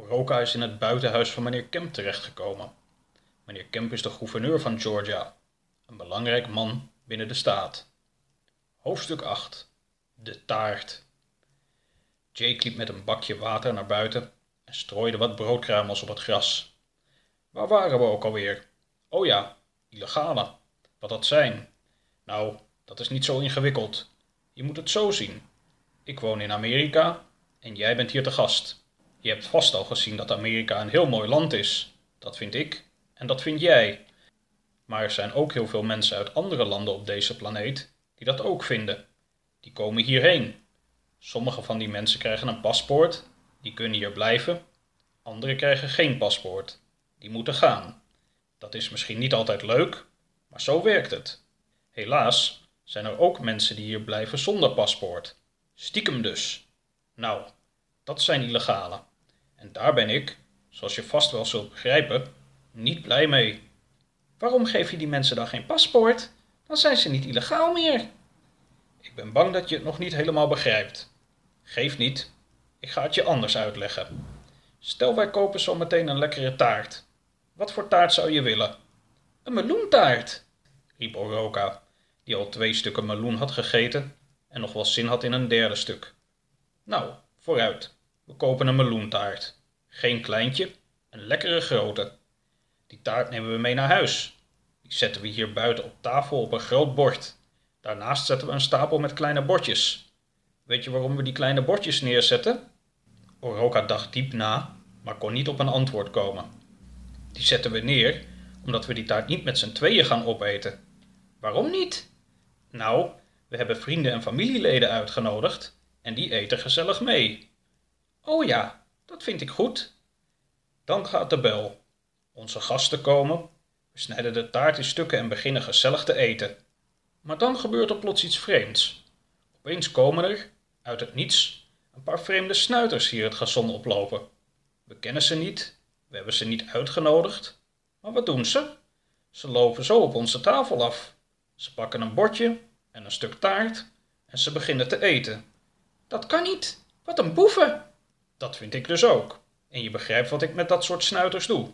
Oroka is in het buitenhuis van meneer Kemp terechtgekomen. Meneer Kemp is de gouverneur van Georgia, een belangrijk man binnen de staat. Hoofdstuk 8 De taart. Jake liep met een bakje water naar buiten en strooide wat broodkruimels op het gras. Waar waren we ook alweer? Oh ja, illegale. Wat dat zijn? Nou, dat is niet zo ingewikkeld. Je moet het zo zien. Ik woon in Amerika en jij bent hier te gast. Je hebt vast al gezien dat Amerika een heel mooi land is. Dat vind ik en dat vind jij. Maar er zijn ook heel veel mensen uit andere landen op deze planeet die dat ook vinden. Die komen hierheen. Sommige van die mensen krijgen een paspoort, die kunnen hier blijven. Anderen krijgen geen paspoort, die moeten gaan. Dat is misschien niet altijd leuk, maar zo werkt het. Helaas zijn er ook mensen die hier blijven zonder paspoort. Stiekem dus. Nou, dat zijn illegale. En daar ben ik, zoals je vast wel zult begrijpen, niet blij mee. Waarom geef je die mensen dan geen paspoort? Dan zijn ze niet illegaal meer. Ik ben bang dat je het nog niet helemaal begrijpt. Geef niet, ik ga het je anders uitleggen. Stel wij kopen zo meteen een lekkere taart. Wat voor taart zou je willen? Een meloentaart, riep Oroka, die al twee stukken meloen had gegeten en nog wel zin had in een derde stuk. Nou, vooruit, we kopen een meloentaart. Geen kleintje, een lekkere grote. Die taart nemen we mee naar huis. Die zetten we hier buiten op tafel op een groot bord. Daarnaast zetten we een stapel met kleine bordjes. Weet je waarom we die kleine bordjes neerzetten? Oroka dacht diep na, maar kon niet op een antwoord komen. Die zetten we neer omdat we die taart niet met z'n tweeën gaan opeten. Waarom niet? Nou, we hebben vrienden en familieleden uitgenodigd en die eten gezellig mee. Oh ja, dat vind ik goed. Dan gaat de bel. Onze gasten komen, we snijden de taart in stukken en beginnen gezellig te eten. Maar dan gebeurt er plots iets vreemds. Opeens komen er, uit het niets, een paar vreemde snuiters hier het gazon oplopen. We kennen ze niet, we hebben ze niet uitgenodigd. Maar wat doen ze? Ze lopen zo op onze tafel af. Ze pakken een bordje en een stuk taart en ze beginnen te eten. Dat kan niet. Wat een boeven. Dat vind ik dus ook. En je begrijpt wat ik met dat soort snuiters doe.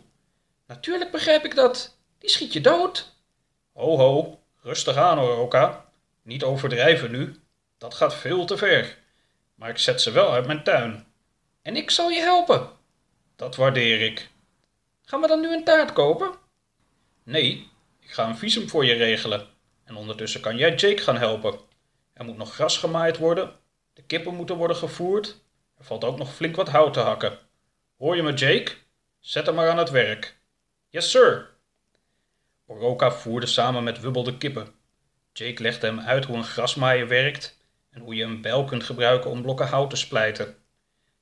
Natuurlijk begrijp ik dat. Die schiet je dood. Ho ho, rustig aan Oroka. Niet overdrijven nu. Dat gaat veel te ver. Maar ik zet ze wel uit mijn tuin. En ik zal je helpen. Dat waardeer ik. Gaan we dan nu een taart kopen? Nee, ik ga een visum voor je regelen. En ondertussen kan jij Jake gaan helpen. Er moet nog gras gemaaid worden. De kippen moeten worden gevoerd. Er valt ook nog flink wat hout te hakken. Hoor je me, Jake? Zet hem maar aan het werk. Yes, sir. Oroka voerde samen met Wubbel de kippen. Jake legde hem uit hoe een grasmaaier werkt en hoe je een bijl kunt gebruiken om blokken hout te splijten.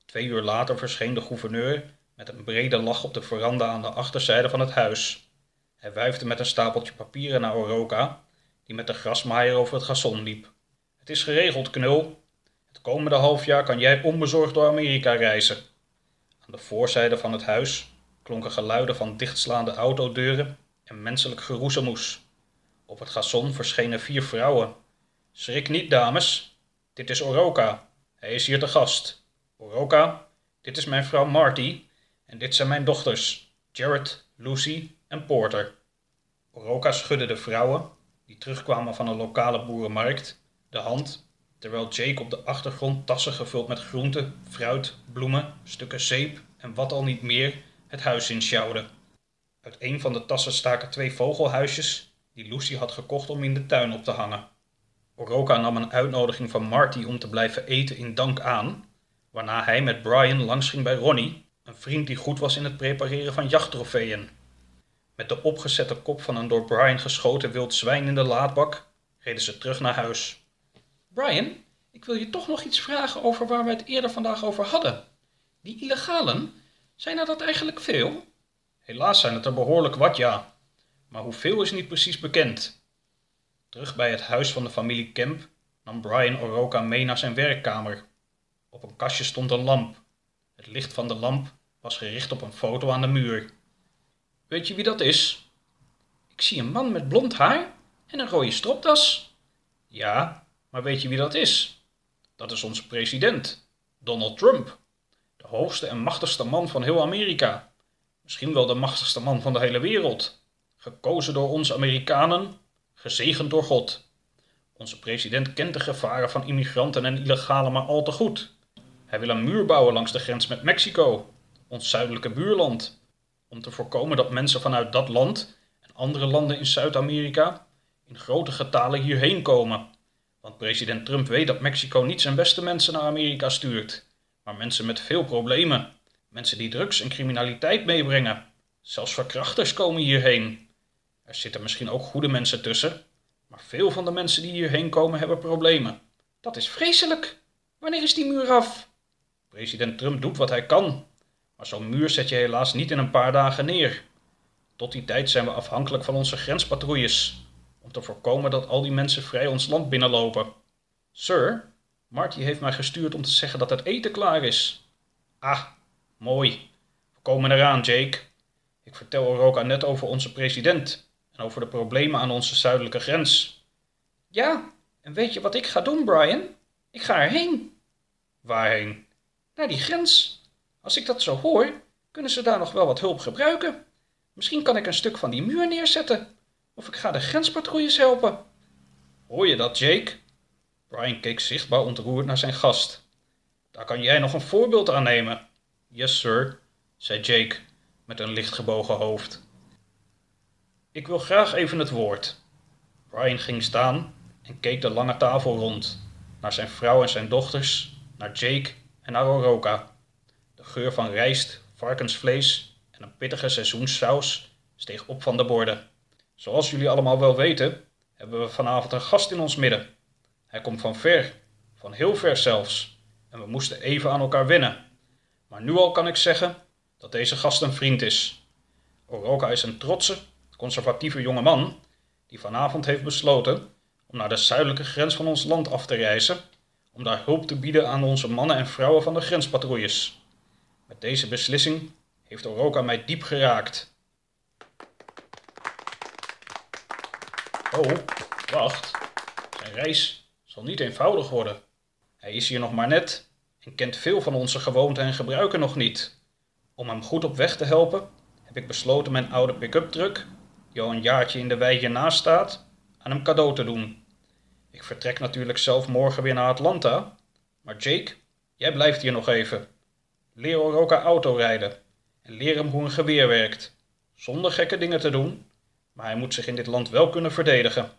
Twee uur later verscheen de gouverneur met een brede lach op de veranda aan de achterzijde van het huis. Hij wuifde met een stapeltje papieren naar Oroka, die met de grasmaaier over het gazon liep. Het is geregeld, knul. Het komende halfjaar kan jij onbezorgd door Amerika reizen. Aan de voorzijde van het huis klonken geluiden van dichtslaande autodeuren en menselijk geroezemoes. Op het gazon verschenen vier vrouwen. Schrik niet, dames. Dit is Oroka. Hij is hier te gast. Oroka, dit is mijn vrouw Marty en dit zijn mijn dochters, Jared, Lucy en Porter. Oroka schudde de vrouwen, die terugkwamen van een lokale boerenmarkt, de hand, terwijl Jake op de achtergrond tassen gevuld met groenten, fruit, bloemen, stukken zeep en wat al niet meer het huis insjouwde. Uit een van de tassen staken twee vogelhuisjes die Lucy had gekocht om in de tuin op te hangen. Oroka nam een uitnodiging van Marty om te blijven eten in dank aan, waarna hij met Brian langs ging bij Ronnie, een vriend die goed was in het prepareren van jachttrofeeën. Met de opgezette kop van een door Brian geschoten wild zwijn in de laadbak reden ze terug naar huis. Brian, ik wil je toch nog iets vragen over waar we het eerder vandaag over hadden. Die illegalen, zijn er dat eigenlijk veel? Helaas zijn het er behoorlijk wat, ja. Maar hoeveel is niet precies bekend. Terug bij het huis van de familie Kemp nam Brian Oroka mee naar zijn werkkamer. Op een kastje stond een lamp. Het licht van de lamp was gericht op een foto aan de muur. Weet je wie dat is? Ik zie een man met blond haar en een rode stropdas. Ja, maar weet je wie dat is? Dat is onze president, Donald Trump. De hoogste en machtigste man van heel Amerika. Misschien wel de machtigste man van de hele wereld. Gekozen door ons Amerikanen, gezegend door God. Onze president kent de gevaren van immigranten en illegalen maar al te goed. Hij wil een muur bouwen langs de grens met Mexico, ons zuidelijke buurland, om te voorkomen dat mensen vanuit dat land en andere landen in Zuid-Amerika in grote getalen hierheen komen. Want president Trump weet dat Mexico niet zijn beste mensen naar Amerika stuurt, maar mensen met veel problemen, mensen die drugs en criminaliteit meebrengen. Zelfs verkrachters komen hierheen. Er zitten misschien ook goede mensen tussen, maar veel van de mensen die hierheen komen hebben problemen. Dat is vreselijk. Wanneer is die muur af? President Trump doet wat hij kan, maar zo'n muur zet je helaas niet in een paar dagen neer. Tot die tijd zijn we afhankelijk van onze grenspatrouilles, om te voorkomen dat al die mensen vrij ons land binnenlopen. Sir, Marty heeft mij gestuurd om te zeggen dat het eten klaar is. Ah, mooi. We komen eraan, Jake. Ik vertel Oroka net over onze president en over de problemen aan onze zuidelijke grens. Ja, en weet je wat ik ga doen, Brian? Ik ga erheen. Waarheen? Naar die grens. Als ik dat zo hoor, kunnen ze daar nog wel wat hulp gebruiken. Misschien kan ik een stuk van die muur neerzetten. Of ik ga de grenspatrouilles helpen. Hoor je dat, Jake? Brian keek zichtbaar ontroerd naar zijn gast. Daar kan jij nog een voorbeeld aan nemen. Yes, sir, zei Jake met een licht gebogen hoofd. Ik wil graag even het woord. Brian ging staan en keek de lange tafel rond, naar zijn vrouw en zijn dochters, naar Jake en naar Oroka. De geur van rijst, varkensvlees en een pittige seizoenssaus steeg op van de borden. Zoals jullie allemaal wel weten, hebben we vanavond een gast in ons midden. Hij komt van ver, van heel ver zelfs, en we moesten even aan elkaar wennen. Maar nu al kan ik zeggen dat deze gast een vriend is. Oroka is een trotse, conservatieve jonge man die vanavond heeft besloten om naar de zuidelijke grens van ons land af te reizen om daar hulp te bieden aan onze mannen en vrouwen van de grenspatrouilles. Met deze beslissing heeft Oroka mij diep geraakt. Oh, wacht. Zijn reis zal niet eenvoudig worden. Hij is hier nog maar net en kent veel van onze gewoonten en gebruiken nog niet. Om hem goed op weg te helpen, heb ik besloten mijn oude pick-up truck, die al een jaartje in de wei hiernaast staat, aan hem cadeau te doen. Ik vertrek natuurlijk zelf morgen weer naar Atlanta, maar Jake, jij blijft hier nog even. Leer Oroka autorijden en leer hem hoe een geweer werkt, zonder gekke dingen te doen, maar hij moet zich in dit land wel kunnen verdedigen.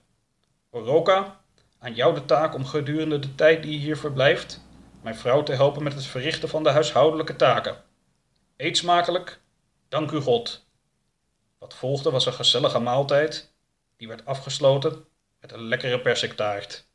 Oroka, aan jou de taak om gedurende de tijd die je hier verblijft, mijn vrouw te helpen met het verrichten van de huishoudelijke taken. Eet smakelijk, dank u God. Wat volgde was een gezellige maaltijd, die werd afgesloten met een lekkere persiktaart.